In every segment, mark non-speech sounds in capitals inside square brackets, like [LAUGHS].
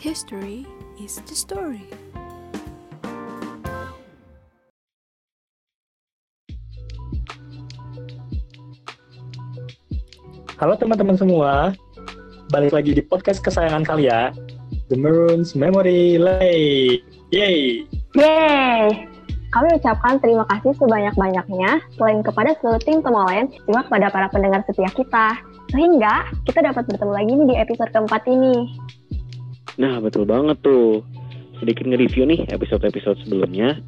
History is the story. Halo teman-teman semua, balik lagi di podcast kesayangan kalian, The Maroons Memory Lane. Yay! Yeay! Kami ucapkan terima kasih sebanyak-banyaknya, selain kepada seluruh tim Tomolen, juga kepada para pendengar setia kita. Sehingga kita dapat bertemu lagi nih di episode keempat ini. Nah, betul banget tuh. Sedikit nge-review nih episode-episode sebelumnya.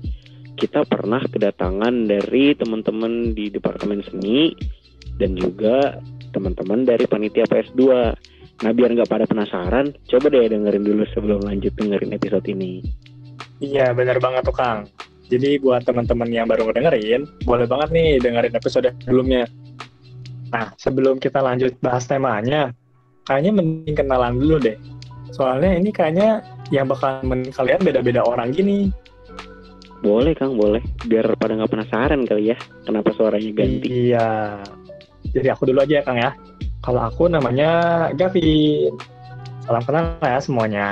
Kita pernah kedatangan dari teman-teman di Departemen Seni dan juga teman-teman dari panitia PS2. Nah, biar nggak pada penasaran, coba deh dengerin dulu sebelum lanjut dengerin episode ini. Iya, benar banget tuh Kang. Jadi buat teman-teman yang baru ngedengerin, boleh banget nih dengerin episode sebelumnya. Nah, sebelum kita lanjut bahas temanya, kayaknya mending kenalan dulu deh. Soalnya ini kayaknya yang bakal kalian beda-beda orang gini. Boleh, Kang, boleh. Biar pada nggak penasaran kali ya, kenapa suaranya ganti. Iya. Jadi aku dulu aja ya Kang ya. Kalau aku namanya Gavin. Salam kenal ya semuanya.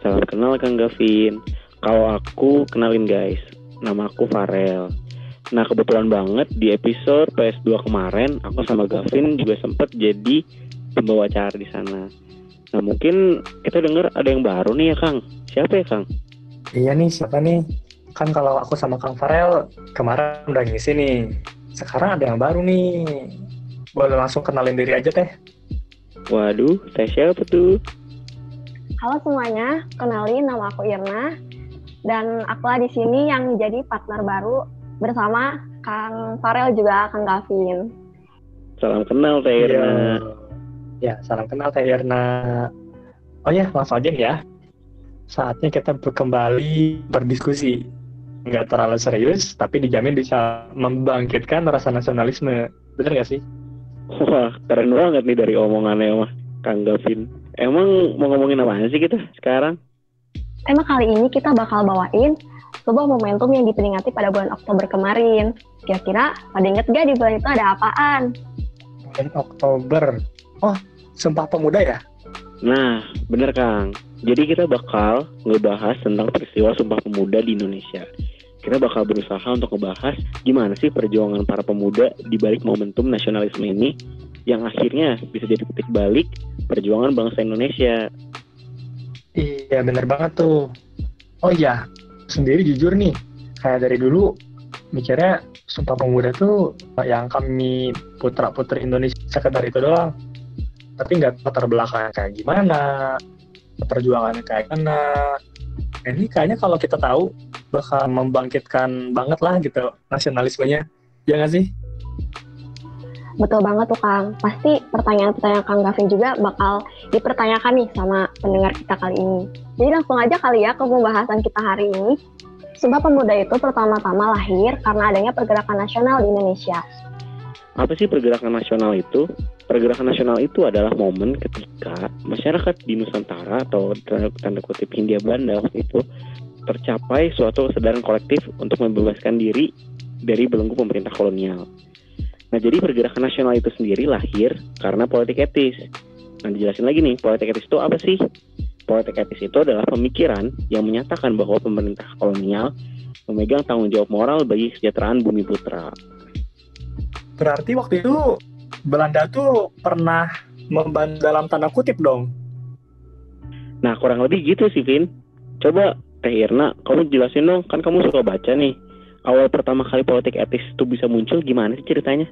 Salam kenal, Kang Gavin. Kalau aku, kenalin guys. Nama aku Farel. Nah, kebetulan banget di episode PS2 kemarin, aku sama Gavin juga sempet jadi pembawa acara di sana. Nah, mungkin kita dengar ada yang baru nih ya, Kang. Siapa ya, Kang? Iya nih, siapa nih? Kan kalau aku sama Kang Farel kemarin udah ngisi nih. Sekarang ada yang baru nih. Boleh langsung kenalin diri aja teh. Waduh, saya siapa tuh? Halo semuanya, kenalin nama aku Irna dan akulah di sini yang jadi partner baru bersama Kang Farel juga Kang Gavin. Salam kenal, Teh Irna. Iya. Ya, salam kenal Teh Irna. Oh ya, langsung aja ya. Saatnya kita kembali berdiskusi. Nggak terlalu serius, tapi dijamin bisa membangkitkan rasa nasionalisme. Bener nggak sih? Wah, keren banget nih dari omongannya mah, Kang Gavin. Emang mau ngomongin apa sih kita sekarang? Tema kali ini kita bakal bawain sebuah momentum yang diperingati pada bulan Oktober kemarin. Kira-kira pada inget gak di bulan itu ada apaan? Bulan Oktober. Oh, Sumpah Pemuda ya? Nah, bener Kang. Jadi kita bakal ngebahas tentang peristiwa Sumpah Pemuda di Indonesia. Kita bakal berusaha untuk ngebahas gimana sih perjuangan para pemuda di balik momentum nasionalisme ini yang akhirnya bisa jadi titik balik perjuangan bangsa Indonesia. Iya, bener banget tuh. Oh iya, sendiri jujur nih, kayak dari dulu mikirnya Sumpah Pemuda tuh yang kami putra-putri Indonesia sekedar itu doang. Tapi nggak latar belakangnya kayak gimana, perjuangannya kayak mana. Nah, Ini kayaknya kalau kita tahu bakal membangkitkan banget lah gitu nasionalismenya. Ya nggak sih? Betul banget tuh Kang. Pasti pertanyaan-pertanyaan Kang Gavin juga bakal dipertanyakan nih sama pendengar kita kali ini. Jadi langsung aja kali ya ke pembahasan kita hari ini. Sumpah Pemuda itu pertama-tama lahir karena adanya pergerakan nasional di Indonesia. Apa sih pergerakan nasional itu? Pergerakan nasional itu adalah momen ketika masyarakat di Nusantara atau tanda, kutip Hindia Belanda waktu itu tercapai suatu kesadaran kolektif untuk membebaskan diri dari belenggu pemerintah kolonial. Nah, jadi pergerakan nasional itu sendiri lahir karena politik etis. Nah, dijelasin lagi nih, politik etis itu apa sih? Politik etis itu adalah pemikiran yang menyatakan bahwa pemerintah kolonial memegang tanggung jawab moral bagi kesejahteraan bumi putra. Berarti waktu itu Belanda tuh pernah membantu dalam tanda kutip dong. Nah, kurang lebih gitu sih, Vin. Coba, Teh Irna, kamu jelasin dong, kan kamu suka baca nih. Awal pertama kali politik etis itu bisa muncul, gimana sih ceritanya?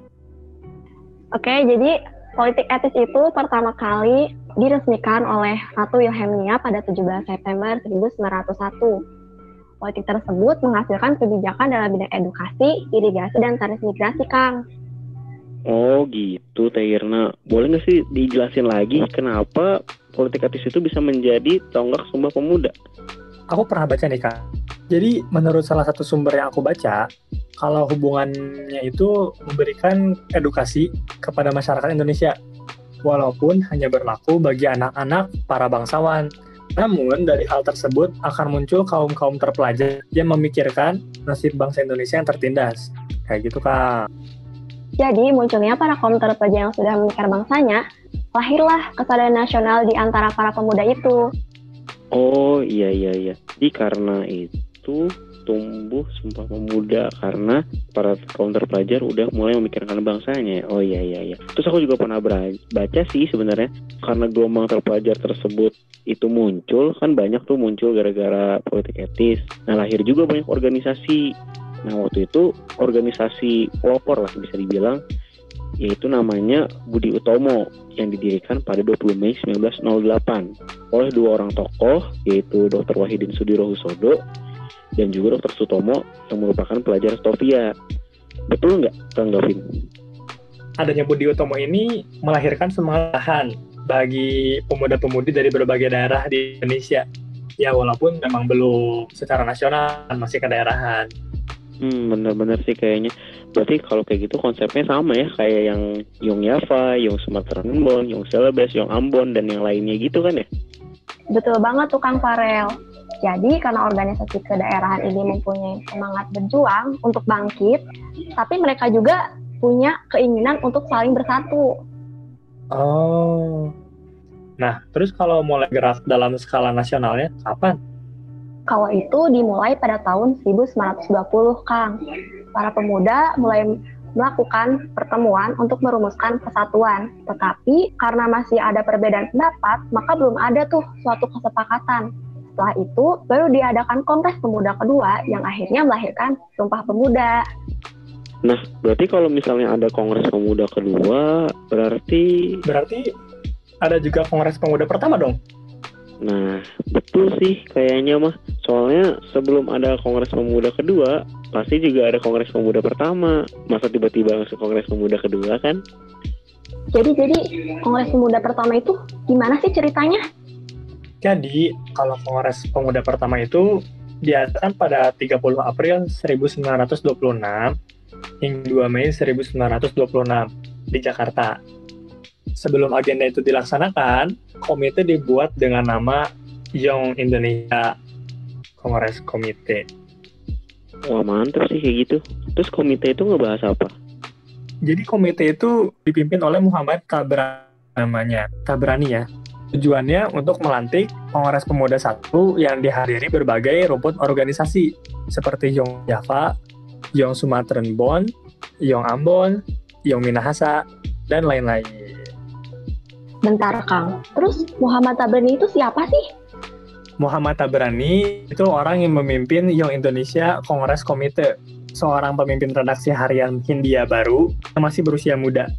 Oke, jadi politik etis itu pertama kali diresmikan oleh Ratu Wilhelmina pada 17 September 1901. Politik tersebut menghasilkan kebijakan dalam bidang edukasi, irigasi, dan tarif migrasi, Kang. Oh gitu, Teh Irna. Boleh nggak sih dijelasin lagi kenapa politik etis itu bisa menjadi tonggak sumpah pemuda? Aku pernah baca nih kak. Jadi menurut salah satu sumber yang aku baca, kalau hubungannya itu memberikan edukasi kepada masyarakat Indonesia, walaupun hanya berlaku bagi anak-anak para bangsawan. Namun dari hal tersebut akan muncul kaum-kaum terpelajar yang memikirkan nasib bangsa Indonesia yang tertindas. Kayak gitu kak. Jadi munculnya para kaum terpelajar yang sudah memikir bangsanya, lahirlah kesadaran nasional di antara para pemuda itu. Oh iya iya iya. Jadi karena itu tumbuh Sumpah Pemuda karena para kaum terpelajar udah mulai memikirkan bangsanya. Oh iya iya iya. Terus aku juga pernah baca sih sebenarnya karena gelombang terpelajar tersebut itu muncul kan banyak tuh muncul gara-gara politik etis. Nah lahir juga banyak organisasi. Nah waktu itu organisasi pelopor lah bisa dibilang yaitu namanya Budi Utomo yang didirikan pada 20 Mei 1908 oleh dua orang tokoh yaitu Dr. Wahidin Sudirohusodo dan juga Dr. Sutomo yang merupakan pelajar Stovia. Betul nggak, Kang Gavin? Adanya Budi Utomo ini melahirkan semangat bagi pemuda-pemudi dari berbagai daerah di Indonesia. Ya walaupun memang belum secara nasional, masih kedaerahan. Hmm, bener-bener sih kayaknya. Berarti kalau kayak gitu konsepnya sama ya, kayak yang Yong Yava, Yong Sumatera Ambon, Yong Celebes, Yong Ambon, dan yang lainnya gitu kan ya? Betul banget tuh Kang Farel. Jadi karena organisasi kedaerahan ini mempunyai semangat berjuang untuk bangkit, tapi mereka juga punya keinginan untuk saling bersatu. Oh. Nah, terus kalau mulai gerak dalam skala nasionalnya kapan? Kalau itu dimulai pada tahun 1920, Kang. Para pemuda mulai melakukan pertemuan untuk merumuskan kesatuan. Tetapi karena masih ada perbedaan pendapat, maka belum ada tuh suatu kesepakatan setelah itu baru diadakan Kongres Pemuda kedua yang akhirnya melahirkan Sumpah Pemuda. Nah, berarti kalau misalnya ada Kongres Pemuda kedua, berarti berarti ada juga Kongres Pemuda pertama dong? Nah, betul sih kayaknya mah. Soalnya sebelum ada Kongres Pemuda kedua, pasti juga ada Kongres Pemuda pertama. Masa tiba-tiba langsung Kongres Pemuda kedua kan? Jadi jadi Kongres Pemuda pertama itu gimana sih ceritanya? Jadi, kalau Kongres Pemuda pertama itu diadakan pada 30 April 1926 hingga 2 Mei 1926 di Jakarta. Sebelum agenda itu dilaksanakan, komite dibuat dengan nama Young Indonesia Kongres Komite. Wah mantap sih kayak gitu. Terus komite itu ngebahas apa? Jadi komite itu dipimpin oleh Muhammad Tabrani namanya. Tabrani ya. Tujuannya untuk melantik Kongres Pemuda satu yang dihadiri berbagai rumput organisasi seperti Yong Java, Yong Sumatran Bon, Yong Ambon, Yong Minahasa, dan lain-lain. Bentar Kang, terus Muhammad Tabrani itu siapa sih? Muhammad Tabrani itu orang yang memimpin Yong Indonesia Kongres Komite, seorang pemimpin redaksi harian Hindia baru yang masih berusia muda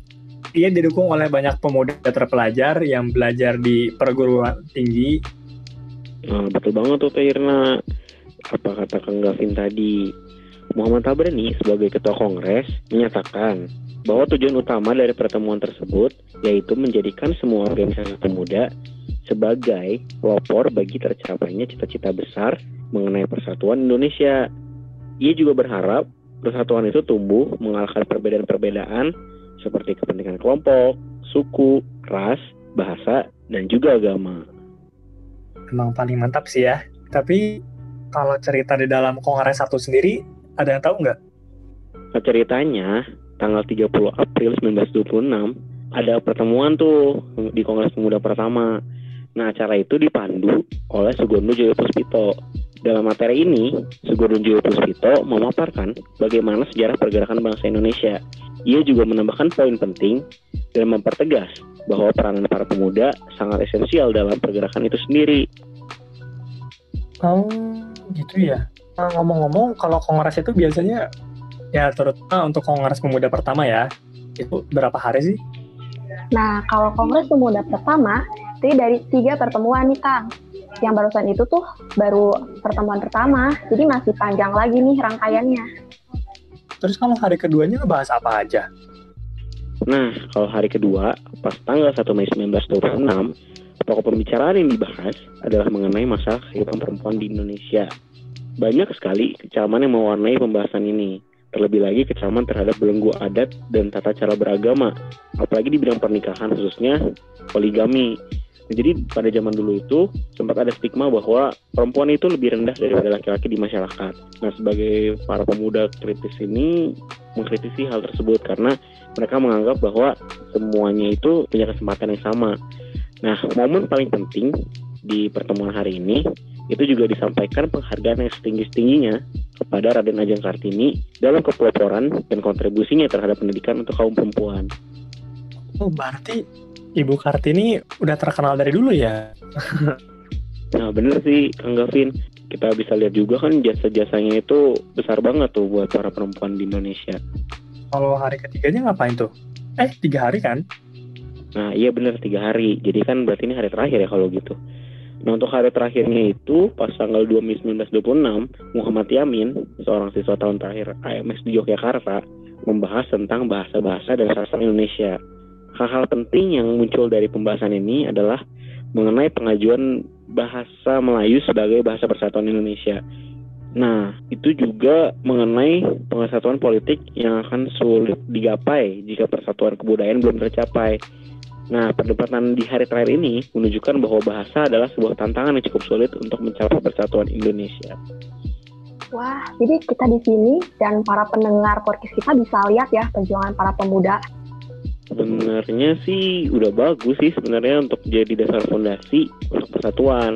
ia didukung oleh banyak pemuda terpelajar yang belajar di perguruan tinggi. Nah, betul banget tuh Irna. Apa kata Kang Gavin tadi? Muhammad Tabrani sebagai ketua kongres menyatakan bahwa tujuan utama dari pertemuan tersebut yaitu menjadikan semua organisasi pemuda sebagai pelopor bagi tercapainya cita-cita besar mengenai persatuan Indonesia. Ia juga berharap persatuan itu tumbuh mengalahkan perbedaan-perbedaan seperti kepentingan kelompok, suku, ras, bahasa, dan juga agama. Emang paling mantap sih ya. Tapi kalau cerita di dalam Kongres satu sendiri, ada yang tahu nggak? Ceritanya, tanggal 30 April 1926, ada pertemuan tuh di Kongres Pemuda pertama. Nah, acara itu dipandu oleh Sugondo Joyo Puspito. Dalam materi ini, Sugondo Joyo Puspito memaparkan bagaimana sejarah pergerakan bangsa Indonesia ia juga menambahkan poin penting dan mempertegas bahwa peranan para pemuda sangat esensial dalam pergerakan itu sendiri. Oh, gitu ya. Nah, ngomong-ngomong, kalau kongres itu biasanya ya terutama untuk kongres pemuda pertama ya, itu berapa hari sih? Nah, kalau kongres pemuda pertama, itu dari tiga pertemuan nih, Kang. Yang barusan itu tuh baru pertemuan pertama, jadi masih panjang lagi nih rangkaiannya. Terus kalau hari keduanya ngebahas apa aja? Nah, kalau hari kedua, pas tanggal 1 Mei 1926, pokok pembicaraan yang dibahas adalah mengenai masalah kehidupan perempuan di Indonesia. Banyak sekali kecaman yang mewarnai pembahasan ini. Terlebih lagi kecaman terhadap belenggu adat dan tata cara beragama, apalagi di bidang pernikahan khususnya poligami jadi pada zaman dulu itu sempat ada stigma bahwa perempuan itu lebih rendah daripada laki-laki di masyarakat. Nah, sebagai para pemuda kritis ini mengkritisi hal tersebut karena mereka menganggap bahwa semuanya itu punya kesempatan yang sama. Nah, momen paling penting di pertemuan hari ini itu juga disampaikan penghargaan yang setinggi-tingginya kepada Raden Ajeng Kartini dalam kepeloporan dan kontribusinya terhadap pendidikan untuk kaum perempuan. Oh, berarti Ibu Kartini udah terkenal dari dulu ya? [LAUGHS] nah, bener sih, Kang Gavin. Kita bisa lihat juga kan jasa-jasanya itu besar banget tuh buat para perempuan di Indonesia. Kalau hari ketiganya ngapain tuh? Eh, tiga hari kan? Nah, iya bener, tiga hari. Jadi kan berarti ini hari terakhir ya kalau gitu. Nah untuk hari terakhirnya itu pas tanggal 2 Mei 1926 Muhammad Yamin seorang siswa tahun terakhir AMS di Yogyakarta membahas tentang bahasa-bahasa dan sastra Indonesia. Hal-hal penting yang muncul dari pembahasan ini adalah mengenai pengajuan bahasa Melayu sebagai bahasa persatuan Indonesia. Nah, itu juga mengenai pengesatuan politik yang akan sulit digapai jika persatuan kebudayaan belum tercapai. Nah, perdebatan di hari terakhir ini menunjukkan bahwa bahasa adalah sebuah tantangan yang cukup sulit untuk mencapai persatuan Indonesia. Wah, jadi kita di sini dan para pendengar podcast kita bisa lihat ya perjuangan para pemuda. Sebenarnya sih udah bagus sih sebenarnya untuk jadi dasar fondasi untuk persatuan.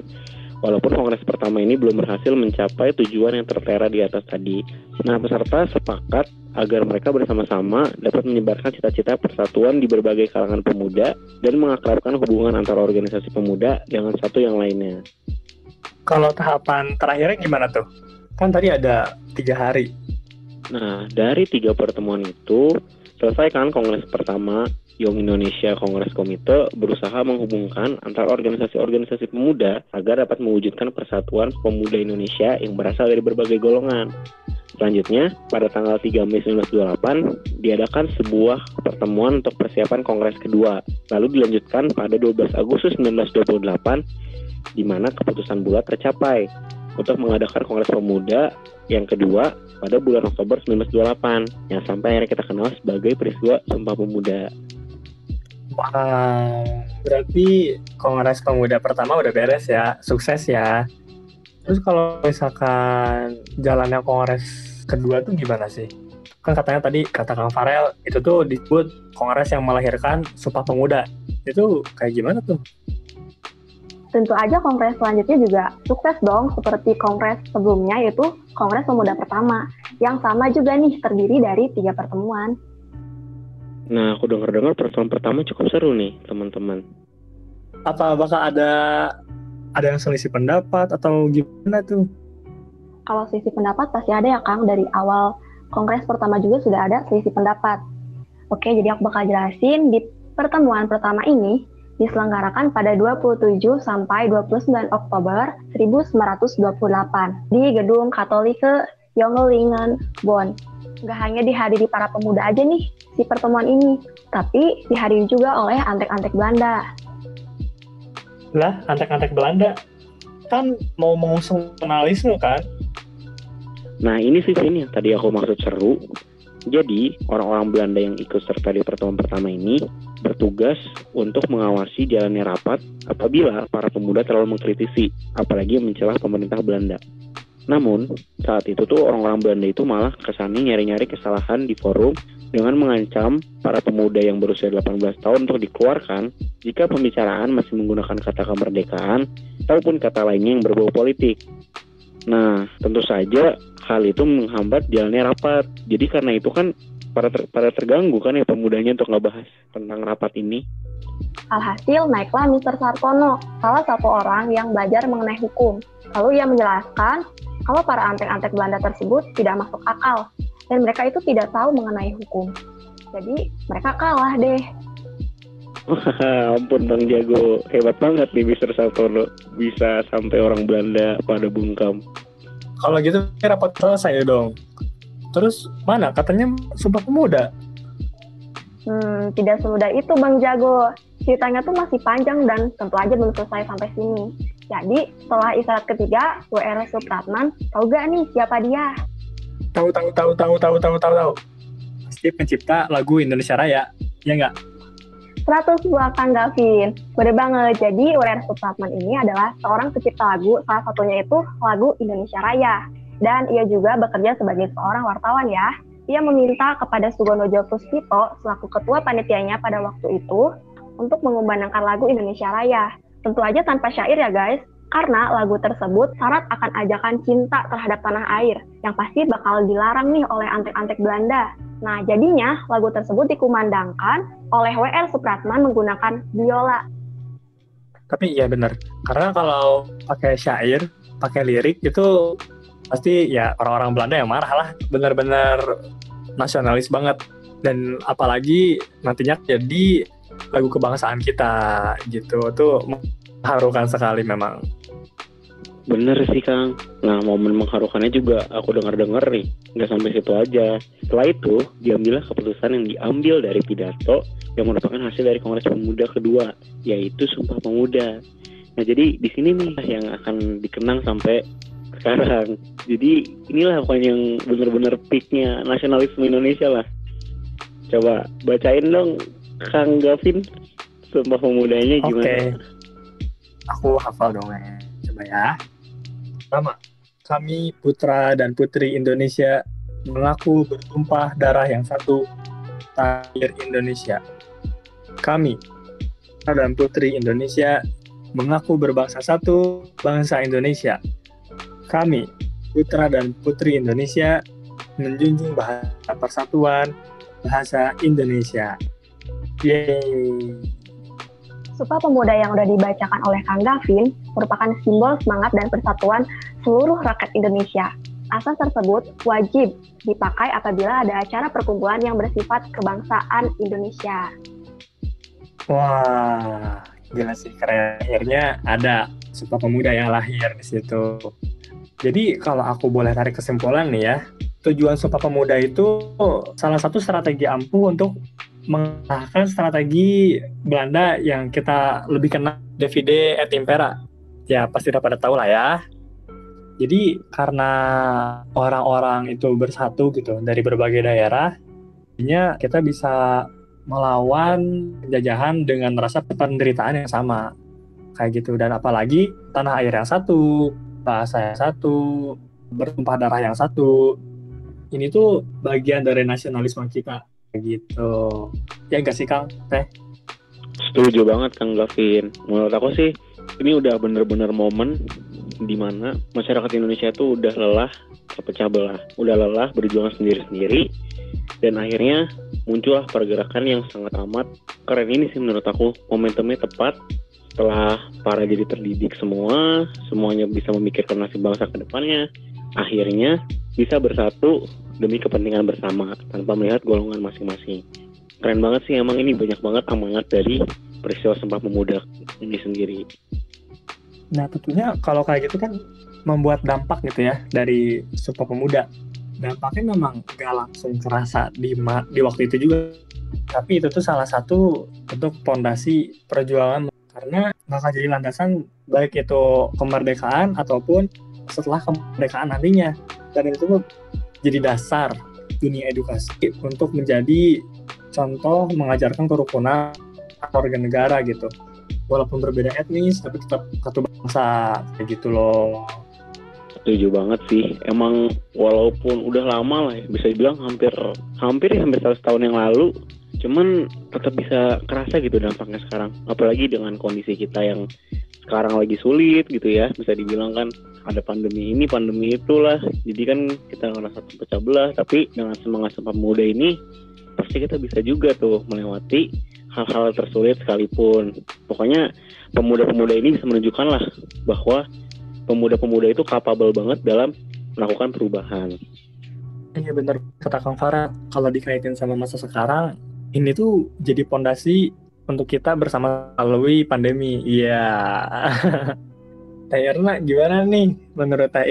Walaupun kongres pertama ini belum berhasil mencapai tujuan yang tertera di atas tadi. Nah, peserta sepakat agar mereka bersama-sama dapat menyebarkan cita-cita persatuan di berbagai kalangan pemuda dan mengakrabkan hubungan antara organisasi pemuda dengan satu yang lainnya. Kalau tahapan terakhirnya gimana tuh? Kan tadi ada tiga hari. Nah, dari tiga pertemuan itu, selesai kan kongres pertama Young Indonesia Kongres Komite berusaha menghubungkan antar organisasi-organisasi pemuda agar dapat mewujudkan persatuan pemuda Indonesia yang berasal dari berbagai golongan. Selanjutnya, pada tanggal 3 Mei 1928, diadakan sebuah pertemuan untuk persiapan Kongres kedua, lalu dilanjutkan pada 12 Agustus 1928, di mana keputusan bulat tercapai untuk mengadakan Kongres Pemuda yang kedua pada bulan Oktober 1928, yang sampai akhirnya kita kenal sebagai peristiwa Sumpah Pemuda. Wow, berarti Kongres Pemuda pertama udah beres ya, sukses ya. Terus kalau misalkan jalannya Kongres kedua tuh gimana sih? Kan katanya tadi kata Kang Farel itu tuh disebut Kongres yang melahirkan Sumpah Pemuda. Itu kayak gimana tuh? Tentu aja kongres selanjutnya juga sukses dong seperti kongres sebelumnya yaitu Kongres Pemuda pertama yang sama juga nih terdiri dari tiga pertemuan. Nah, aku dengar-dengar pertemuan pertama cukup seru nih, teman-teman. Apa bakal ada ada yang selisih pendapat atau gimana tuh? Kalau selisih pendapat pasti ada ya Kang dari awal kongres pertama juga sudah ada selisih pendapat. Oke, jadi aku bakal jelasin di pertemuan pertama ini diselenggarakan pada 27 sampai 29 Oktober 1928 di Gedung Katolike Jongelingen, Bonn. Gak hanya dihadiri para pemuda aja nih si pertemuan ini, tapi dihadiri juga oleh antek-antek Belanda. Lah, antek-antek Belanda kan mau mengusung nasionalisme kan? Nah ini sih ini tadi aku maksud seru. Jadi orang-orang Belanda yang ikut serta di pertemuan pertama ini bertugas untuk mengawasi jalannya rapat apabila para pemuda terlalu mengkritisi, apalagi mencelah pemerintah Belanda. Namun, saat itu tuh orang-orang Belanda itu malah kesannya nyari-nyari kesalahan di forum dengan mengancam para pemuda yang berusia 18 tahun untuk dikeluarkan jika pembicaraan masih menggunakan kata kemerdekaan ataupun kata lainnya yang berbau politik. Nah, tentu saja hal itu menghambat jalannya rapat. Jadi karena itu kan para ter, para terganggu kan ya pemudanya untuk ngebahas tentang rapat ini. Alhasil naiklah Mr. Sartono, salah satu orang yang belajar mengenai hukum. Lalu ia menjelaskan kalau para antek-antek Belanda tersebut tidak masuk akal dan mereka itu tidak tahu mengenai hukum. Jadi mereka kalah deh. [LAUGHS] Ampun Bang Jago, hebat banget nih Mr. Sartono bisa sampai orang Belanda pada bungkam. Kalau gitu rapat selesai dong. Terus mana katanya sumpah pemuda? Hmm, tidak semudah itu Bang Jago. Ceritanya tuh masih panjang dan tentu aja belum selesai sampai sini. Jadi setelah isyarat ketiga, WR Supratman, tahu gak nih siapa dia? Tahu tahu tahu tahu tahu tahu tahu tahu. Pasti pencipta lagu Indonesia Raya, ya nggak? 100 buah Kang Gavin. Bener banget. Jadi WR Supratman ini adalah seorang pencipta lagu, salah satunya itu lagu Indonesia Raya. Dan ia juga bekerja sebagai seorang wartawan ya. Ia meminta kepada Sugono Puspito selaku ketua panitianya pada waktu itu untuk mengumandangkan lagu Indonesia Raya. Tentu aja tanpa syair ya guys, karena lagu tersebut syarat akan ajakan cinta terhadap tanah air, yang pasti bakal dilarang nih oleh antek-antek Belanda. Nah, jadinya lagu tersebut dikumandangkan oleh W.L. Supratman menggunakan biola. Tapi iya bener, karena kalau pakai syair, pakai lirik itu pasti ya orang-orang Belanda yang marah lah, bener-bener nasionalis banget. Dan apalagi nantinya jadi lagu kebangsaan kita gitu tuh mengharukan sekali memang Bener sih Kang. Nah momen mengharukannya juga aku dengar-dengar nih. Nggak sampai situ aja. Setelah itu diambillah keputusan yang diambil dari pidato yang merupakan hasil dari Kongres Pemuda kedua, yaitu Sumpah Pemuda. Nah jadi di sini nih yang akan dikenang sampai sekarang. Jadi inilah pokoknya yang bener-bener peaknya nasionalisme Indonesia lah. Coba bacain dong Kang Gavin Sumpah Pemudanya gimana? Oke. Aku hafal dong ya. Coba ya. Pertama, kami putra dan putri Indonesia mengaku bertumpah darah yang satu, tanah Indonesia. Kami, putra dan putri Indonesia mengaku berbangsa satu, bangsa Indonesia. Kami, putra dan putri Indonesia, menjunjung bahasa persatuan, bahasa Indonesia. Yeay. Sumpah Pemuda yang udah dibacakan oleh Kang Gavin merupakan simbol semangat dan persatuan seluruh rakyat Indonesia. Asas tersebut wajib dipakai apabila ada acara perkumpulan yang bersifat kebangsaan Indonesia. Wah, gila sih keren. Akhirnya ada Sumpah Pemuda yang lahir di situ. Jadi kalau aku boleh tarik kesimpulan nih ya, tujuan Sumpah Pemuda itu salah satu strategi ampuh untuk mengalahkan strategi Belanda yang kita lebih kenal Davide et Impera. Ya pasti udah pada tahu lah ya. Jadi karena orang-orang itu bersatu gitu dari berbagai daerah, jadinya kita bisa melawan penjajahan dengan rasa penderitaan yang sama. Kayak gitu dan apalagi tanah air yang satu, bahasa yang satu, bertumpah darah yang satu. Ini tuh bagian dari nasionalisme kita gitu. Ya enggak sih Kang? Teh Setuju banget Kang Gavin. Menurut aku sih ini udah bener-bener momen di mana masyarakat Indonesia itu udah lelah terpecah belah, udah lelah berjuang sendiri-sendiri dan akhirnya muncullah pergerakan yang sangat amat keren ini sih menurut aku. Momentumnya tepat setelah para jadi terdidik semua, semuanya bisa memikirkan nasib bangsa ke depannya, akhirnya bisa bersatu demi kepentingan bersama tanpa melihat golongan masing-masing. Keren banget sih emang ini banyak banget amanat dari peristiwa Sumpah Pemuda ini sendiri. Nah tentunya kalau kayak gitu kan membuat dampak gitu ya dari Sumpah Pemuda. Dampaknya memang gak langsung kerasa di, di waktu itu juga. Tapi itu tuh salah satu bentuk pondasi perjuangan karena bakal jadi landasan baik itu kemerdekaan ataupun setelah kemerdekaan nantinya. Dan itu jadi dasar dunia edukasi untuk menjadi contoh mengajarkan kerukunan warga negara gitu. Walaupun berbeda etnis tapi tetap satu bangsa kayak gitu loh. Setuju banget sih. Emang walaupun udah lama lah ya bisa dibilang hampir hampir ya hampir 100 tahun yang lalu cuman tetap bisa kerasa gitu dampaknya sekarang. Apalagi dengan kondisi kita yang sekarang lagi sulit gitu ya. Bisa dibilang kan ada pandemi ini pandemi itulah. Jadi kan kita ngerasa pecah belah. Tapi dengan semangat sumpah muda ini pasti kita bisa juga tuh melewati hal-hal tersulit sekalipun. Pokoknya pemuda-pemuda ini bisa menunjukkan lah bahwa pemuda-pemuda itu kapabel banget dalam melakukan perubahan. Iya bener kata Kang Farah kalau dikaitin sama masa sekarang ini tuh jadi pondasi untuk kita bersama melalui pandemi iya [LAUGHS] Teh Irna gimana nih menurut Teh?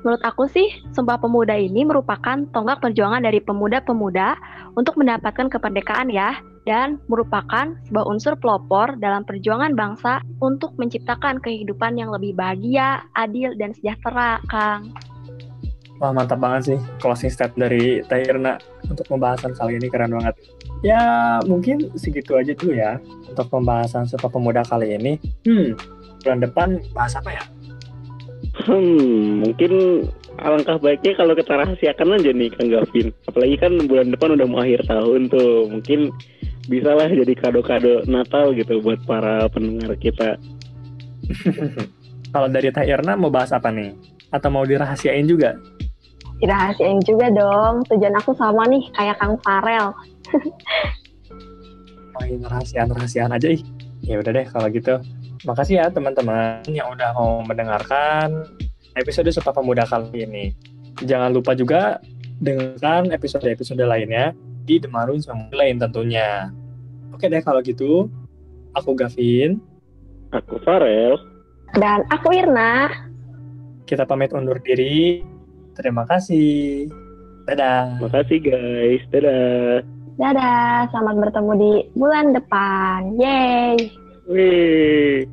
Menurut aku sih, Sumpah Pemuda ini merupakan tonggak perjuangan dari pemuda-pemuda untuk mendapatkan kemerdekaan ya, dan merupakan sebuah unsur pelopor dalam perjuangan bangsa untuk menciptakan kehidupan yang lebih bahagia, adil, dan sejahtera, Kang. Wah mantap banget sih closing step dari Teh Irna untuk pembahasan kali ini keren banget. Ya mungkin segitu aja dulu ya untuk pembahasan Sumpah Pemuda kali ini. Hmm, bulan depan bahas apa ya? Hmm, mungkin alangkah baiknya kalau kita rahasiakan aja nih Kang Gavin. Apalagi kan bulan depan udah mau akhir tahun tuh. Mungkin bisa lah jadi kado-kado Natal gitu buat para pendengar kita. [LAUGHS] Kalau dari Teh Irna mau bahas apa nih? Atau mau dirahasiain juga? Dirahasiain juga dong. Tujuan aku sama nih kayak Kang Farel. Main rahasiaan-rahasiaan aja ih. Ya udah deh kalau gitu. Makasih ya teman-teman yang udah mau mendengarkan episode Sumpah Pemuda kali ini. Jangan lupa juga dengarkan episode-episode lainnya di Demarun sama lain tentunya. Oke deh kalau gitu, aku Gavin. Aku Farel. Dan aku Irna. Kita pamit undur diri. Terima kasih. Dadah. Makasih guys. Dadah. Dadah, selamat bertemu di bulan depan. Yeay! Wih.